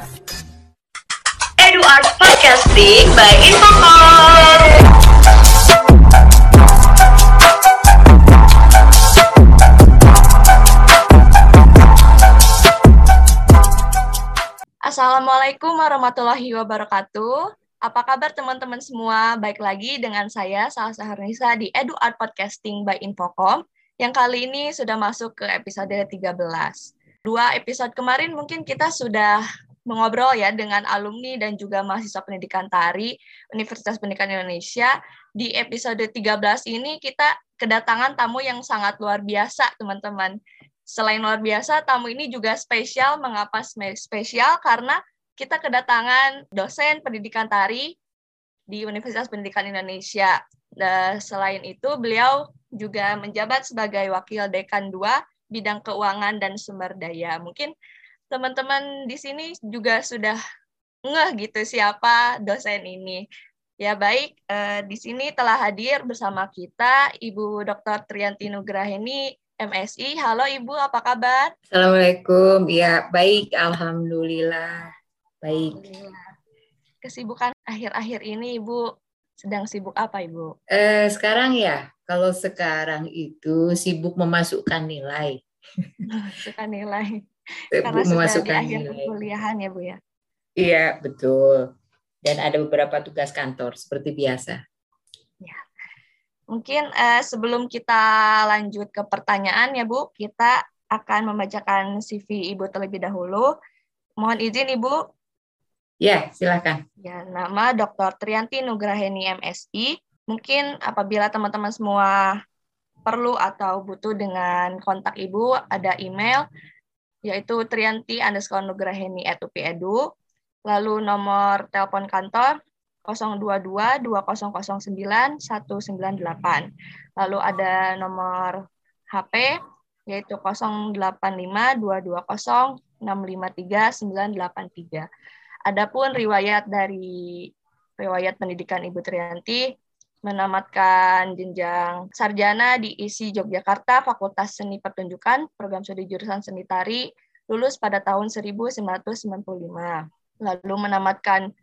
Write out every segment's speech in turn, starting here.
Edu Art Podcasting by Infocom. Assalamualaikum warahmatullahi wabarakatuh. Apa kabar teman-teman semua? Baik lagi dengan saya, Salsa Harnisa di Edu Art Podcasting by Infocom, yang kali ini sudah masuk ke episode 13. Dua episode kemarin mungkin kita sudah mengobrol ya dengan alumni dan juga mahasiswa pendidikan tari Universitas Pendidikan Indonesia. Di episode 13 ini kita kedatangan tamu yang sangat luar biasa, teman-teman. Selain luar biasa, tamu ini juga spesial. Mengapa spesial? Karena kita kedatangan dosen pendidikan tari di Universitas Pendidikan Indonesia. Dan selain itu, beliau juga menjabat sebagai Wakil Dekan 2 bidang keuangan dan sumber daya. Mungkin teman-teman di sini juga sudah ngeh gitu siapa dosen ini. Ya baik, eh, di sini telah hadir bersama kita Ibu Dr. Trianti Nugraheni, MSI. Halo Ibu, apa kabar? Assalamualaikum. Ya, baik. Alhamdulillah. Baik. Kesibukan akhir-akhir ini Ibu sedang sibuk apa Ibu? Eh, sekarang ya, kalau sekarang itu sibuk memasukkan nilai. Memasukkan nilai. Eh, Karena Bu, sudah di akhir perkuliahan ya Bu ya? Iya, betul. Dan ada beberapa tugas kantor, seperti biasa. Mungkin eh, sebelum kita lanjut ke pertanyaan ya Bu, kita akan membacakan CV Ibu terlebih dahulu. Mohon izin Ibu. Ya, silakan. Ya, nama Dr. Trianti Nugraheni MSI. Mungkin apabila teman-teman semua perlu atau butuh dengan kontak Ibu, ada email yaitu trianti underscore nugraheni at upiedu. Lalu nomor telepon kantor 022 2009 198. Lalu ada nomor HP yaitu 085 220 653 983. Adapun riwayat dari riwayat pendidikan Ibu Trianti menamatkan jenjang sarjana di ISI Yogyakarta Fakultas Seni Pertunjukan program studi jurusan seni tari lulus pada tahun 1995 lalu menamatkan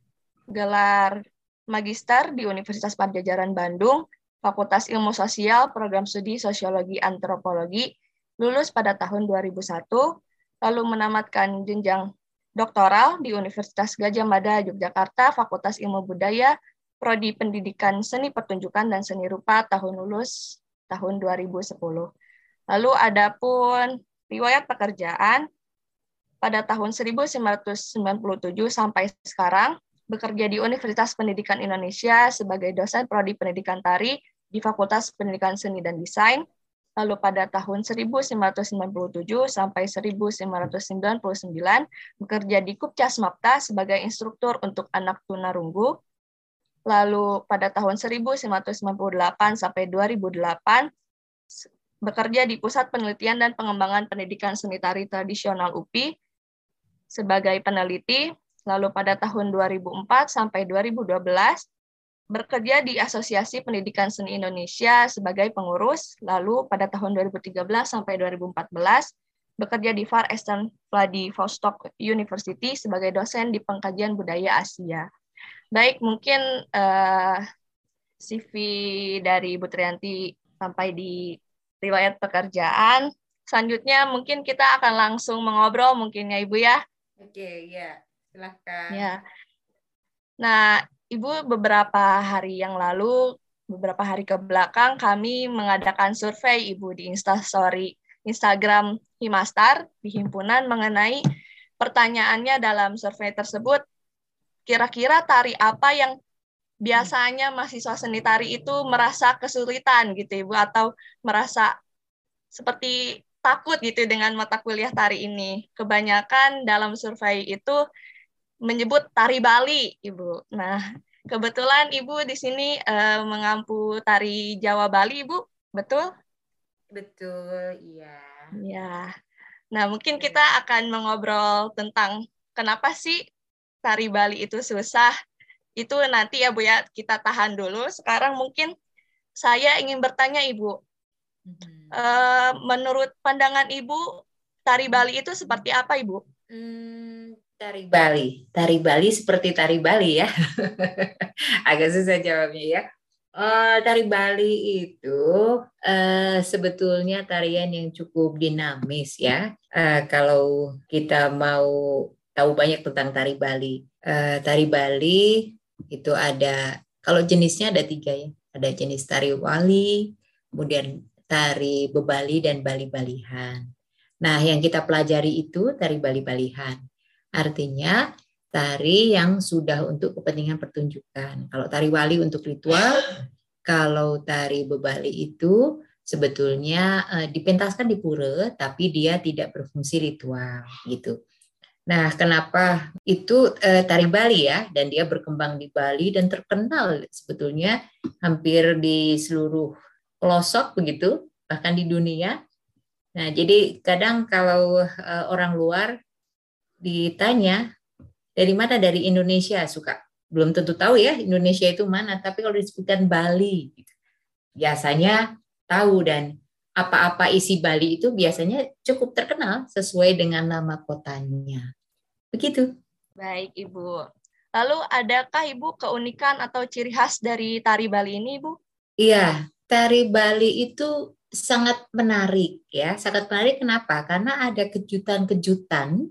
gelar magister di Universitas Pajajaran Bandung Fakultas Ilmu Sosial program studi Sosiologi Antropologi lulus pada tahun 2001 lalu menamatkan jenjang doktoral di Universitas Gajah Mada Yogyakarta Fakultas Ilmu Budaya Prodi Pendidikan Seni Pertunjukan dan Seni Rupa tahun lulus tahun 2010. Lalu ada pun riwayat pekerjaan pada tahun 1997 sampai sekarang bekerja di Universitas Pendidikan Indonesia sebagai dosen Prodi Pendidikan Tari di Fakultas Pendidikan Seni dan Desain. Lalu pada tahun 1997 sampai 1999 bekerja di Kupcas Mapta sebagai instruktur untuk anak tunarunggu Lalu pada tahun 1998 sampai 2008 bekerja di Pusat Penelitian dan Pengembangan Pendidikan Seni Tari Tradisional UPI sebagai peneliti. Lalu pada tahun 2004 sampai 2012 bekerja di Asosiasi Pendidikan Seni Indonesia sebagai pengurus. Lalu pada tahun 2013 sampai 2014 bekerja di Far Eastern Vladivostok University sebagai dosen di Pengkajian Budaya Asia. Baik, mungkin uh, CV dari Ibu Trianti sampai di riwayat pekerjaan. Selanjutnya mungkin kita akan langsung mengobrol mungkin ya Ibu ya. Oke, ya. Silahkan. Ya. Nah, Ibu beberapa hari yang lalu, beberapa hari ke belakang kami mengadakan survei Ibu di Instastory Instagram Himastar di himpunan mengenai pertanyaannya dalam survei tersebut kira-kira tari apa yang biasanya mahasiswa seni tari itu merasa kesulitan gitu Ibu atau merasa seperti takut gitu dengan mata kuliah tari ini. Kebanyakan dalam survei itu menyebut tari Bali, Ibu. Nah, kebetulan Ibu di sini uh, mengampu tari Jawa Bali, Ibu. Betul? Betul, iya. Ya. Nah, mungkin kita akan mengobrol tentang kenapa sih tari Bali itu susah, itu nanti ya Bu ya kita tahan dulu. Sekarang mungkin saya ingin bertanya Ibu, hmm. uh, menurut pandangan Ibu tari Bali itu seperti apa Ibu? Hmm, Tari Bali. Tari Bali seperti tari Bali ya. Agak susah jawabnya ya. Uh, tari Bali itu uh, sebetulnya tarian yang cukup dinamis ya. Uh, kalau kita mau tahu banyak tentang tari Bali, uh, tari Bali itu ada kalau jenisnya ada tiga ya. Ada jenis tari wali, kemudian tari bebali dan bali-balihan. Nah, yang kita pelajari itu tari bali-balihan. Artinya tari yang sudah untuk kepentingan pertunjukan. Kalau tari wali untuk ritual, kalau tari bebali itu sebetulnya uh, dipentaskan di pura tapi dia tidak berfungsi ritual gitu. Nah, kenapa? Itu uh, tari Bali ya dan dia berkembang di Bali dan terkenal sebetulnya hampir di seluruh pelosok begitu, bahkan di dunia. Nah, jadi kadang kalau uh, orang luar ditanya dari mana? Dari Indonesia? Suka. Belum tentu tahu ya Indonesia itu mana tapi kalau disebutkan Bali gitu, biasanya tahu dan apa-apa isi Bali itu biasanya cukup terkenal sesuai dengan nama kotanya begitu. Baik ibu. Lalu adakah ibu keunikan atau ciri khas dari tari Bali ini ibu? Iya tari Bali itu sangat menarik ya. Sangat menarik kenapa? Karena ada kejutan-kejutan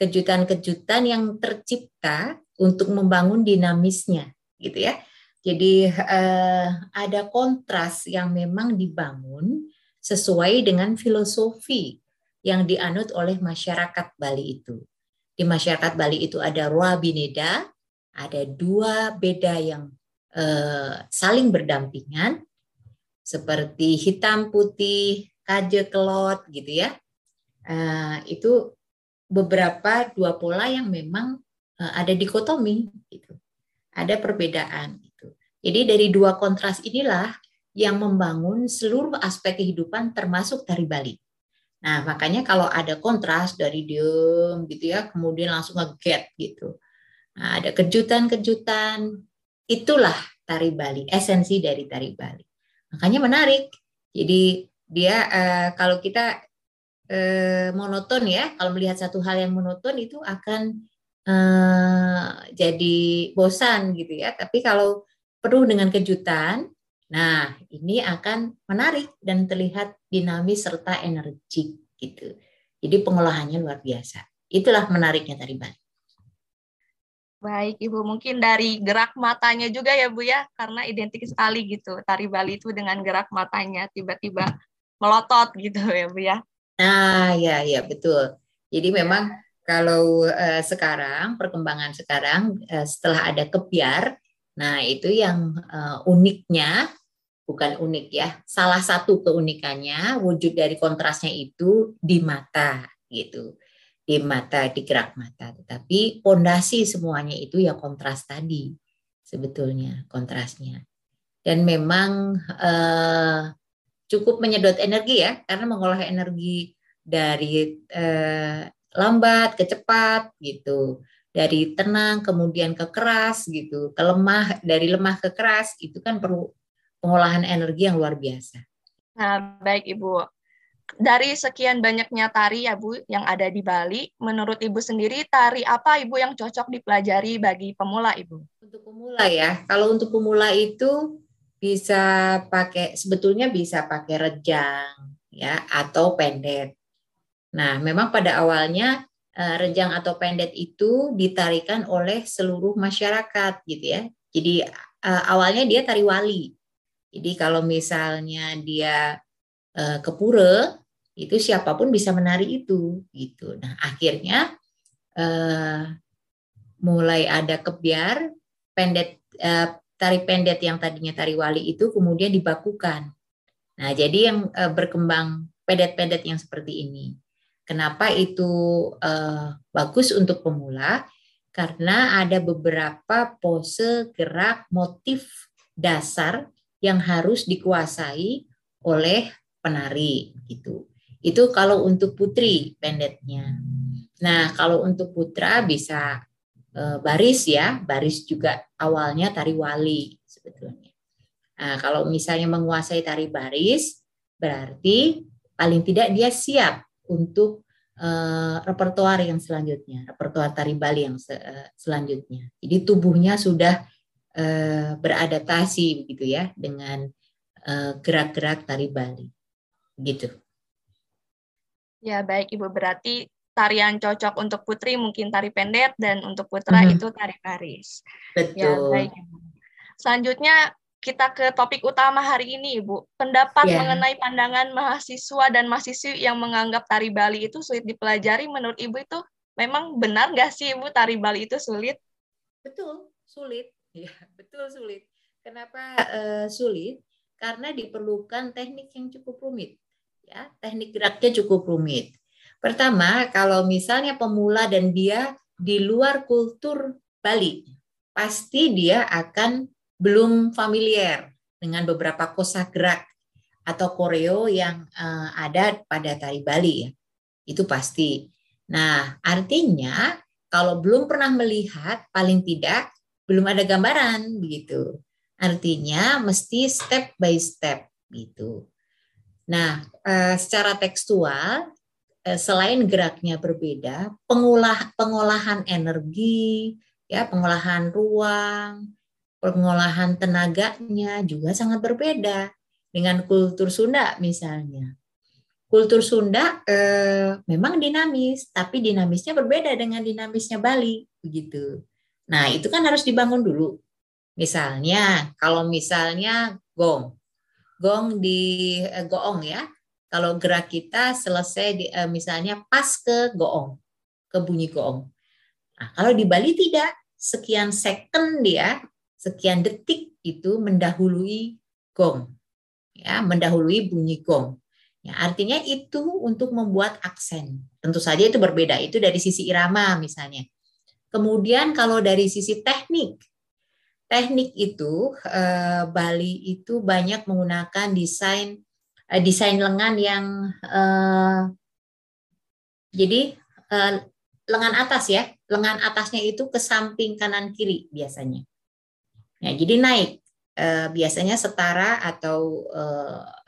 kejutan-kejutan yang tercipta untuk membangun dinamisnya gitu ya. Jadi eh, ada kontras yang memang dibangun sesuai dengan filosofi yang dianut oleh masyarakat Bali itu. Di masyarakat Bali itu ada Roa Bineda, ada dua beda yang eh, saling berdampingan seperti hitam putih, kaje kelot gitu ya. Eh, itu beberapa dua pola yang memang uh, ada dikotomi gitu. Ada perbedaan gitu. Jadi dari dua kontras inilah yang membangun seluruh aspek kehidupan termasuk tari Bali. Nah, makanya kalau ada kontras dari diem gitu ya, kemudian langsung nge-get gitu. Nah, ada kejutan-kejutan, itulah tari Bali, esensi dari tari Bali. Makanya menarik. Jadi dia uh, kalau kita eh, monoton ya. Kalau melihat satu hal yang monoton itu akan eh, jadi bosan gitu ya. Tapi kalau penuh dengan kejutan, nah ini akan menarik dan terlihat dinamis serta energik gitu. Jadi pengolahannya luar biasa. Itulah menariknya tari Bali. Baik, Ibu. Mungkin dari gerak matanya juga ya, Bu ya, karena identik sekali gitu. Tari Bali itu dengan gerak matanya tiba-tiba melotot gitu ya, Bu ya. Nah, ya, ya betul. Jadi memang kalau uh, sekarang perkembangan sekarang uh, setelah ada kebiar, nah itu yang uh, uniknya bukan unik ya. Salah satu keunikannya wujud dari kontrasnya itu di mata gitu. Di mata, di gerak mata. Tetapi pondasi semuanya itu ya kontras tadi sebetulnya kontrasnya. Dan memang uh, cukup menyedot energi ya karena mengolah energi dari eh, lambat ke cepat gitu dari tenang kemudian ke keras gitu ke lemah dari lemah ke keras itu kan perlu pengolahan energi yang luar biasa. Nah baik ibu dari sekian banyaknya tari ya Bu yang ada di Bali, menurut Ibu sendiri tari apa Ibu yang cocok dipelajari bagi pemula Ibu? Untuk pemula ya, kalau untuk pemula itu bisa pakai sebetulnya bisa pakai rejang ya atau pendek. Nah, memang pada awalnya eh, rejang atau pendet itu ditarikan oleh seluruh masyarakat gitu ya. Jadi eh, awalnya dia tari wali. Jadi kalau misalnya dia eh, ke pura itu siapa pun bisa menari itu gitu. Nah, akhirnya mulai ada kebiar pendet tari pendet yang tadinya tari wali itu kemudian dibakukan. Nah, jadi yang uh, berkembang pendet-pendet yang seperti ini. Kenapa itu uh, bagus untuk pemula? Karena ada beberapa pose, gerak, motif dasar yang harus dikuasai oleh penari gitu. Itu kalau untuk putri pendetnya. Nah, kalau untuk putra bisa Eh, baris ya, baris juga awalnya tari wali sebetulnya. Nah, kalau misalnya menguasai tari baris, berarti paling tidak dia siap untuk uh, repertoar yang selanjutnya, repertoar tari Bali yang se uh, selanjutnya. Jadi tubuhnya sudah uh, beradaptasi begitu ya dengan gerak-gerak uh, tari Bali. Gitu. Ya, baik Ibu. Berarti tarian cocok untuk putri mungkin tari pendek dan untuk putra hmm. itu tari baris. Betul. Ya, baik. Selanjutnya kita ke topik utama hari ini, Ibu. Pendapat yeah. mengenai pandangan mahasiswa dan mahasiswi yang menganggap tari Bali itu sulit dipelajari, menurut Ibu itu memang benar nggak sih, Ibu, tari Bali itu sulit? Betul, sulit. Ya, betul sulit. Kenapa uh, sulit? Karena diperlukan teknik yang cukup rumit. Ya, teknik geraknya cukup rumit. Pertama, kalau misalnya pemula dan dia di luar kultur Bali, pasti dia akan belum familiar dengan beberapa kosa gerak atau koreo yang uh, ada pada tari Bali ya. Itu pasti. Nah, artinya kalau belum pernah melihat paling tidak belum ada gambaran begitu. Artinya mesti step by step gitu. Nah, uh, secara tekstual uh, selain geraknya berbeda, pengolah pengolahan energi, ya, pengolahan ruang, pengolahan tenaganya juga sangat berbeda dengan kultur Sunda misalnya. Kultur Sunda eh, memang dinamis, tapi dinamisnya berbeda dengan dinamisnya Bali, begitu. Nah itu kan harus dibangun dulu. Misalnya, kalau misalnya gong, gong di eh, goong ya, kalau gerak kita selesai di, eh, misalnya pas ke goong, ke bunyi goong. Nah, kalau di Bali tidak, sekian second dia sekian detik itu mendahului gong, ya, mendahului bunyi gong. Ya, artinya itu untuk membuat aksen. Tentu saja itu berbeda. Itu dari sisi irama misalnya. Kemudian kalau dari sisi teknik, teknik itu eh, Bali itu banyak menggunakan desain eh, desain lengan yang eh, jadi lengan atas ya, lengan atasnya itu ke samping kanan kiri biasanya. Nah, jadi naik biasanya setara atau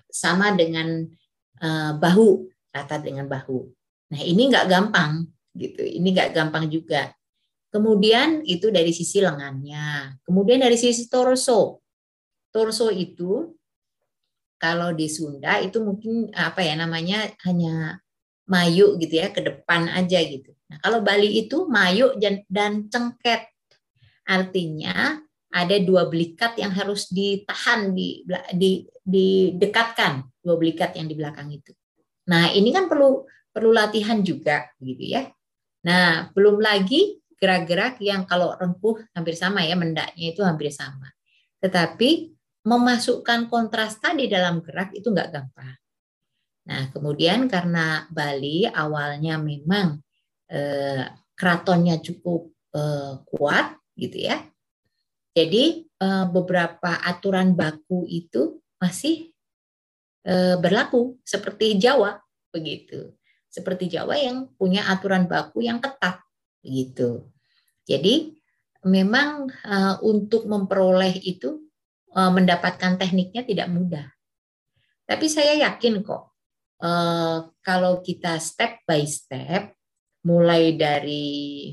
sama dengan bahu, rata dengan bahu. Nah, ini nggak gampang gitu. Ini nggak gampang juga. Kemudian itu dari sisi lengannya. Kemudian dari sisi torso. Torso itu kalau di Sunda itu mungkin apa ya namanya hanya mayu gitu ya ke depan aja gitu. Nah, kalau Bali itu mayu dan, cengket. Artinya ada dua belikat yang harus ditahan di di didekatkan dua belikat yang di belakang itu. Nah, ini kan perlu perlu latihan juga gitu ya. Nah, belum lagi gerak-gerak yang kalau rempuh hampir sama ya, mendaknya itu hampir sama. Tetapi memasukkan kontras tadi dalam gerak itu nggak gampang. Nah, kemudian karena Bali awalnya memang eh, keratonnya cukup eh, kuat gitu ya, jadi eh, beberapa aturan baku itu masih eh, berlaku seperti Jawa begitu. Seperti Jawa yang punya aturan baku yang ketat begitu. Jadi memang eh, untuk memperoleh itu mendapatkan tekniknya tidak mudah. Tapi saya yakin kok kalau kita step by step mulai dari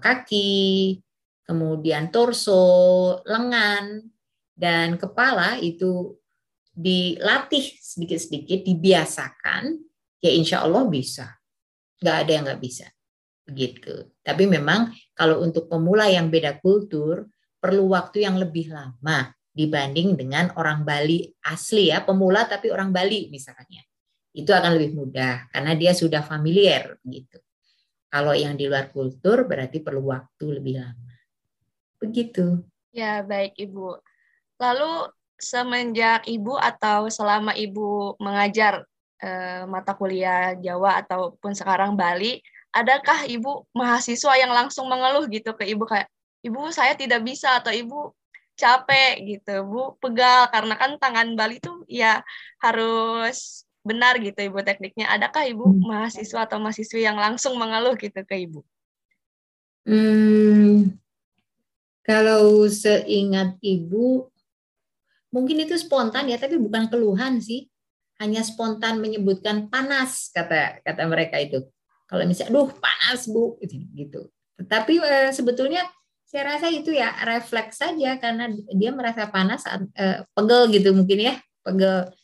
kaki, kemudian torso, lengan, dan kepala itu dilatih sedikit-sedikit, dibiasakan, ya insya Allah bisa. Nggak ada yang nggak bisa. Begitu. Tapi memang kalau untuk pemula yang beda kultur, perlu waktu yang lebih lama dibanding dengan orang Bali asli ya, pemula tapi orang Bali misalnya. Itu akan lebih mudah karena dia sudah familiar gitu. Kalau yang di luar kultur berarti perlu waktu lebih lama. Begitu. Ya, baik Ibu. Lalu semenjak Ibu atau selama Ibu mengajar eh, mata kuliah Jawa ataupun sekarang Bali, adakah Ibu mahasiswa yang langsung mengeluh gitu ke Ibu kayak, Ibu saya tidak bisa atau Ibu capek gitu, Bu pegal karena kan tangan Bali tuh ya harus benar gitu Ibu tekniknya. Adakah Ibu hmm. mahasiswa atau mahasiswi yang langsung mengeluh gitu ke Ibu? Hmm, kalau seingat ibu, mungkin itu spontan ya, tapi bukan keluhan sih. Hanya spontan menyebutkan panas kata kata mereka itu. Kalau misalnya, duh panas bu, gitu. gitu. Tapi uh, sebetulnya saya rasa itu ya refleks saja karena dia merasa panas, uh, pegel gitu mungkin ya, pegel.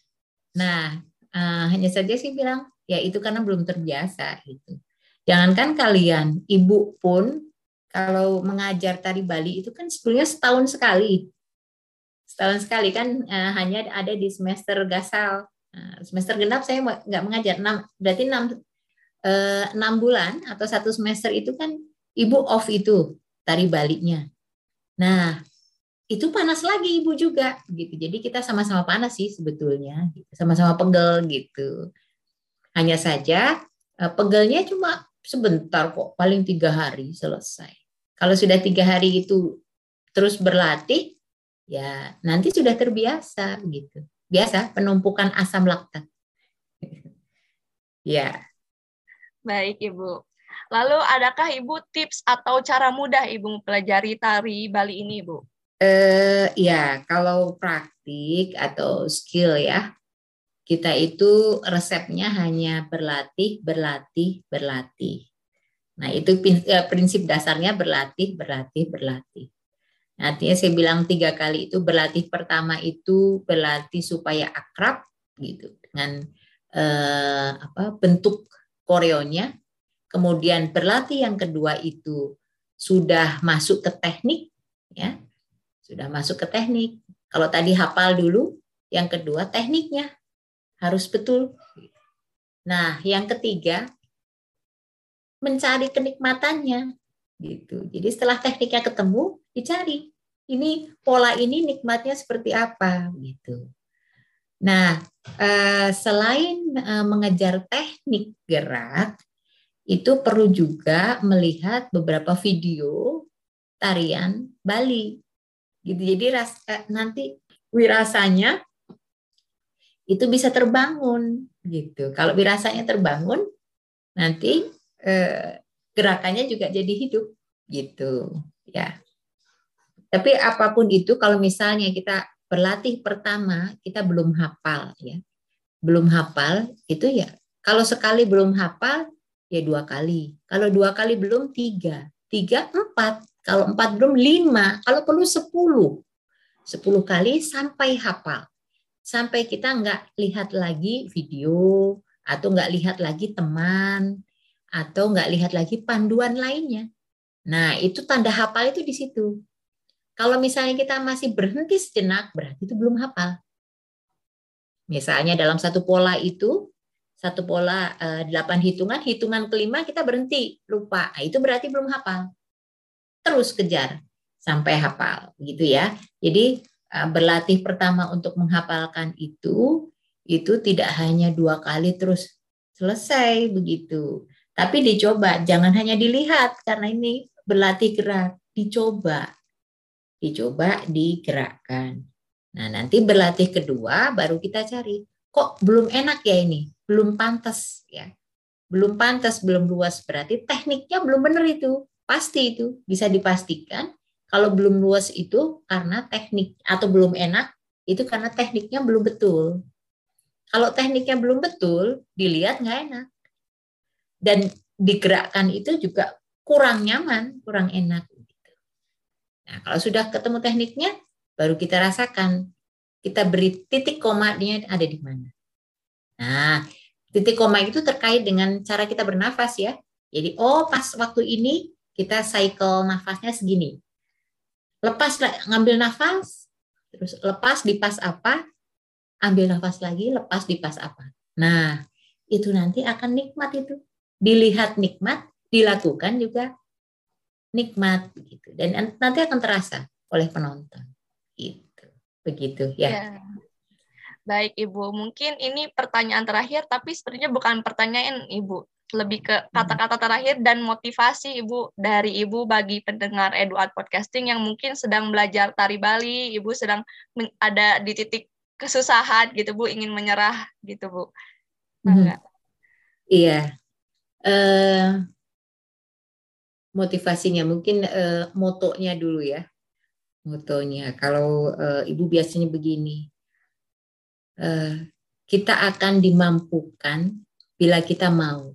Nah, uh, hanya saja sih bilang ya itu karena belum terbiasa gitu. Jangankan kalian, ibu pun kalau mengajar tari Bali itu kan sebetulnya setahun sekali. Setahun sekali kan uh, hanya ada di semester gasal. Uh, semester genap saya nggak mengajar. 6, berarti enam uh, 6 bulan atau satu semester itu kan ibu off itu tari Balinya. Nah, itu panas lagi ibu juga gitu. Jadi kita sama-sama panas sih sebetulnya, gitu. sama-sama pegel gitu. Hanya saja pegelnya cuma sebentar kok, paling tiga hari selesai. Kalau sudah tiga hari itu terus berlatih, ya nanti sudah terbiasa gitu. Biasa penumpukan asam laktat. ya. Baik Ibu. Lalu adakah Ibu tips atau cara mudah Ibu mempelajari tari Bali ini Ibu? Eh ya, kalau praktik atau skill ya, kita itu resepnya hanya berlatih, berlatih, berlatih. Nah, itu eh, prinsip dasarnya berlatih, berlatih, berlatih. Artinya saya bilang tiga kali itu berlatih pertama itu berlatih supaya akrab gitu dengan eh, apa bentuk koreonya. Kemudian berlatih yang kedua itu sudah masuk ke teknik ya. Sudah masuk ke teknik. Kalau tadi hafal dulu, yang kedua tekniknya harus betul. Nah, yang ketiga mencari kenikmatannya gitu. Jadi setelah tekniknya ketemu, dicari ini pola ini nikmatnya seperti apa gitu. Nah, eh, selain eh, mengejar teknik gerak, itu perlu juga melihat beberapa video tarian Bali. Gitu. Jadi ras, eh, nanti wirasanya itu bisa terbangun gitu. Kalau wirasanya terbangun, nanti eh, gerakannya juga jadi hidup gitu ya. Tapi apa pun itu kalau misalnya kita berlatih pertama kita belum hafal ya. Belum hafal itu ya kalau sekali belum hafal ya dua kali. Kalau dua kali belum tiga. Tiga empat. Kalau empat belum lima. Kalau perlu sepuluh. Sepuluh kali sampai hafal sampai kita nggak lihat lagi video atau nggak lihat lagi teman atau nggak lihat lagi panduan lainnya. Nah, itu tanda hafal itu di situ. Kalau misalnya kita masih berhenti sejenak, berarti itu belum hafal. Misalnya dalam satu pola itu, satu pola eh, delapan hitungan, hitungan kelima kita berhenti, lupa. Nah, itu berarti belum hafal. Terus kejar sampai hafal, gitu ya. Jadi Eh, berlatih pertama untuk menghafalkan itu itu tidak hanya dua kali terus selesai begitu tapi dicoba jangan hanya dilihat karena ini berlatih gerak dicoba dicoba digerakkan nah nanti berlatih kedua baru kita cari kok belum enak ya ini belum pantas ya belum pantas belum luas berarti tekniknya belum benar itu pasti itu bisa dipastikan kalau belum luas itu karena teknik atau belum enak, itu karena tekniknya belum betul. Kalau tekniknya belum betul, dilihat nggak enak. Dan digerakkan itu juga kurang nyaman, kurang enak. Nah, kalau sudah ketemu tekniknya, baru kita rasakan. Kita beri titik komanya ada di mana. Nah, titik koma itu terkait dengan cara kita bernafas ya. Jadi, oh pas waktu ini kita cycle nafasnya segini lepas ngambil nafas, terus lepas di pas apa, ambil nafas lagi, lepas di pas apa. Nah, itu nanti akan nikmat itu. Dilihat nikmat, dilakukan juga nikmat gitu. Dan nanti akan terasa oleh penonton. Gitu. Begitu ya. ya. Baik Ibu, mungkin ini pertanyaan terakhir tapi sepertinya bukan pertanyaan Ibu lebih ke hmm. kata-kata terakhir dan motivasi Ibu dari Ibu bagi pendengar Eduard Podcasting yang mungkin sedang belajar tari Bali, Ibu sedang ada di titik kesusahan gitu Bu, ingin menyerah gitu Bu. Hmm. Iya. Uh, motivasinya mungkin uh, motonya dulu ya. Motonya kalau uh, Ibu biasanya begini. Uh, kita akan dimampukan bila kita mau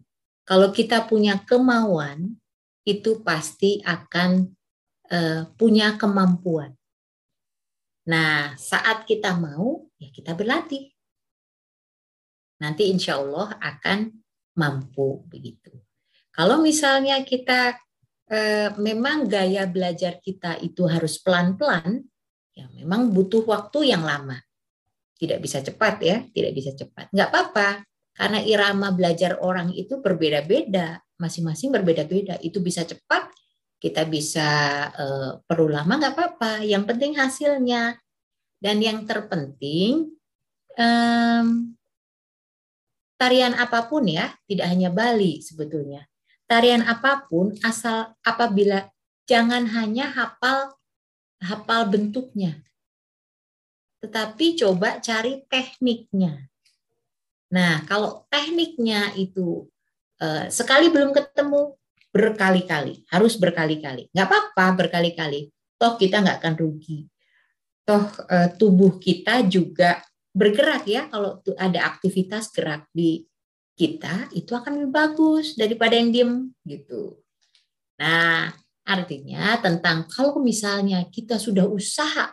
Kalau kita punya kemauan, itu pasti akan uh, punya kemampuan. Nah, saat kita mau, ya kita berlatih. Nanti insya Allah akan mampu begitu. Kalau misalnya kita eh, memang gaya belajar kita itu harus pelan-pelan, ya memang butuh waktu yang lama. Tidak bisa cepat ya, tidak bisa cepat. Nggak apa-apa, karena irama belajar orang itu berbeda-beda, masing-masing berbeda-beda. Itu bisa cepat, kita bisa eh, perlu lama nggak apa-apa. Yang penting hasilnya. Dan yang terpenting eh, tarian apa pun ya, tidak hanya Bali sebetulnya. Tarian apa pun asal apabila jangan hanya hafal hafal bentuknya. Tetapi coba cari tekniknya. Nah, kalau tekniknya itu eh, sekali belum ketemu, berkali-kali, harus berkali-kali. Nggak apa-apa berkali-kali, toh kita nggak akan rugi. Toh eh, tubuh kita juga bergerak ya, kalau ada aktivitas gerak di kita, itu akan lebih bagus daripada yang diem gitu. Nah, artinya tentang kalau misalnya kita sudah usaha,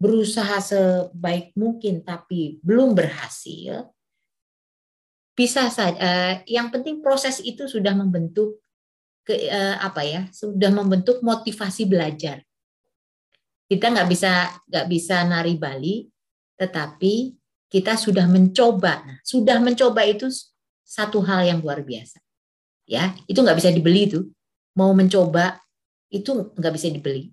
berusaha sebaik mungkin tapi belum berhasil, bisa saja uh, yang penting proses itu sudah membentuk ke uh, apa ya sudah membentuk motivasi belajar kita nggak bisa nggak bisa nari Bali tetapi kita sudah mencoba nah, sudah mencoba itu satu hal yang luar biasa ya itu nggak bisa dibeli tuh mau mencoba itu nggak bisa dibeli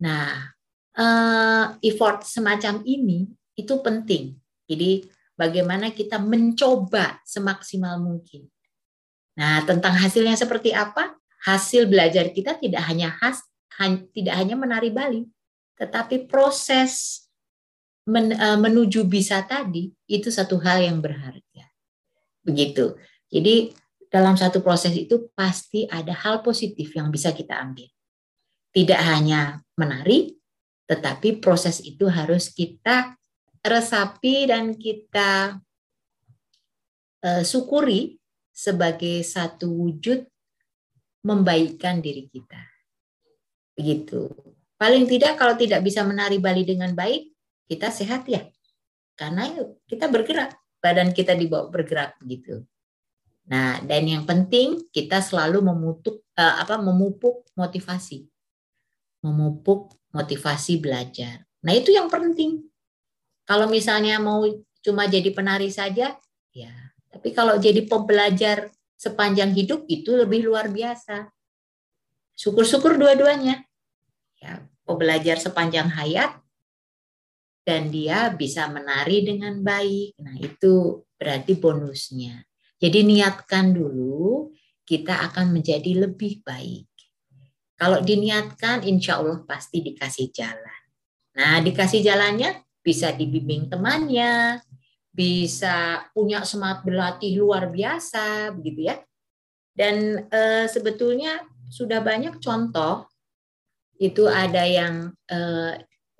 nah uh, effort semacam ini itu penting jadi bagaimana kita mencoba semaksimal mungkin. Nah, tentang hasilnya seperti apa? Hasil belajar kita tidak hanya khas, tidak hanya menari Bali, tetapi proses men, e, menuju bisa tadi itu satu hal yang berharga. Begitu. Jadi dalam satu proses itu pasti ada hal positif yang bisa kita ambil. Tidak hanya menari, tetapi proses itu harus kita resapi dan kita uh, syukuri sebagai satu wujud membaikkan diri kita. Begitu. Paling tidak kalau tidak bisa menari Bali dengan baik, kita sehat ya. Karena kita bergerak, badan kita dibawa bergerak begitu. Nah, dan yang penting kita selalu memutuk uh, apa memupuk motivasi. Memupuk motivasi belajar. Nah, itu yang penting. Kalau misalnya mau cuma jadi penari saja, ya. Tapi kalau jadi pembelajar sepanjang hidup itu lebih luar biasa. Syukur-syukur dua-duanya. Ya, pembelajar sepanjang hayat dan dia bisa menari dengan baik. Nah, itu berarti bonusnya. Jadi niatkan dulu kita akan menjadi lebih baik. Kalau diniatkan, insya Allah pasti dikasih jalan. Nah, dikasih jalannya bisa dibimbing temannya, bisa punya semangat berlatih luar biasa, begitu ya. Dan e, sebetulnya sudah banyak contoh itu ada yang e,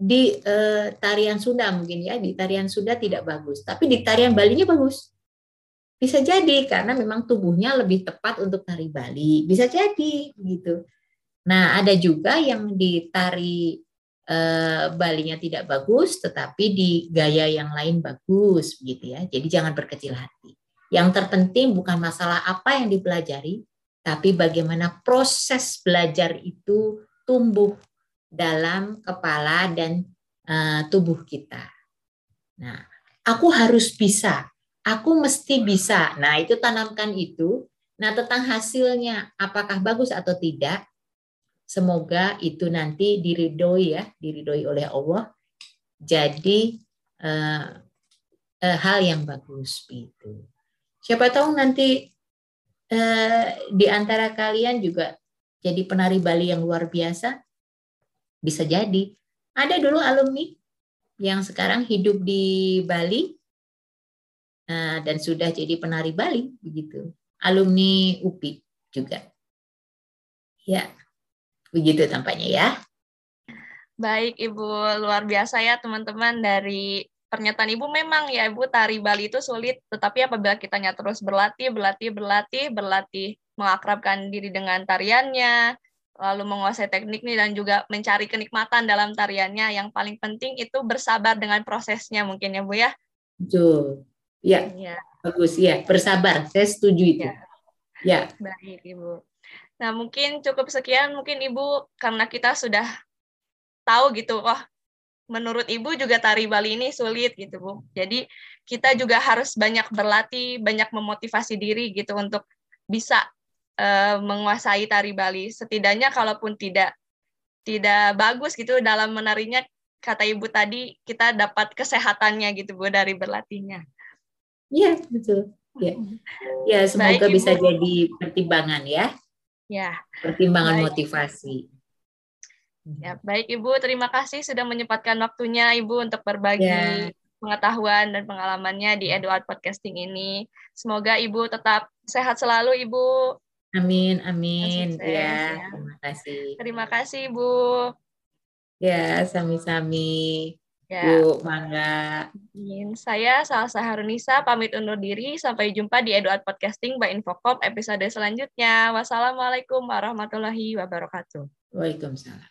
di e, tarian Sunda mungkin ya, di tarian Sunda tidak bagus, tapi di tarian Bali-nya bagus. Bisa jadi karena memang tubuhnya lebih tepat untuk tari Bali. Bisa jadi begitu. Nah, ada juga yang di tari eh, balinya tidak bagus, tetapi di gaya yang lain bagus, begitu ya. Jadi jangan berkecil hati. Yang terpenting bukan masalah apa yang dipelajari, tapi bagaimana proses belajar itu tumbuh dalam kepala dan uh, tubuh kita. Nah, aku harus bisa, aku mesti bisa. Nah, itu tanamkan itu. Nah, tentang hasilnya, apakah bagus atau tidak, Semoga itu nanti diridoi ya, diridoi oleh Allah. Jadi uh, uh, hal yang bagus itu. Siapa tahu nanti uh, di antara kalian juga jadi penari Bali yang luar biasa. Bisa jadi. Ada dulu alumni yang sekarang hidup di Bali uh, dan sudah jadi penari Bali begitu. Alumni UPI juga. Ya, Begitu tampaknya ya. Baik Ibu, luar biasa ya teman-teman dari pernyataan Ibu memang ya Ibu tari Bali itu sulit, tetapi apabila kitanya terus berlatih, berlatih, berlatih, berlatih mengakrabkan diri dengan tariannya, lalu menguasai tekniknya dan juga mencari kenikmatan dalam tariannya, yang paling penting itu bersabar dengan prosesnya mungkin ya Bu ya. Betul. Ya, ya. bagus ya. Bersabar, saya setuju itu. Ya. ya. Baik Ibu. Nah mungkin cukup sekian, mungkin Ibu karena kita sudah tahu gitu, oh menurut Ibu juga tari Bali ini sulit gitu Bu. Jadi kita juga harus banyak berlatih, banyak memotivasi diri gitu untuk bisa uh, menguasai tari Bali. Setidaknya kalaupun tidak tidak bagus gitu dalam menarinya, kata Ibu tadi kita dapat kesehatannya gitu Bu dari berlatihnya. Iya betul. Ya, ya semoga Baik, bisa jadi pertimbangan ya. Ya. Pertimbangan Baik. motivasi. Ya, baik Ibu, terima kasih sudah menyempatkan waktunya Ibu untuk berbagi ya. pengetahuan dan pengalamannya di Eduard Podcasting ini. Semoga Ibu tetap sehat selalu Ibu. Amin, amin. Sukses, ya, ya, terima kasih. Terima kasih Ibu. Ya, sami-sami. Ya. Bu, mangga. Saya Salsa Harunisa pamit undur diri. Sampai jumpa di Eduard Podcasting by Infocom episode selanjutnya. Wassalamualaikum warahmatullahi wabarakatuh. Waalaikumsalam.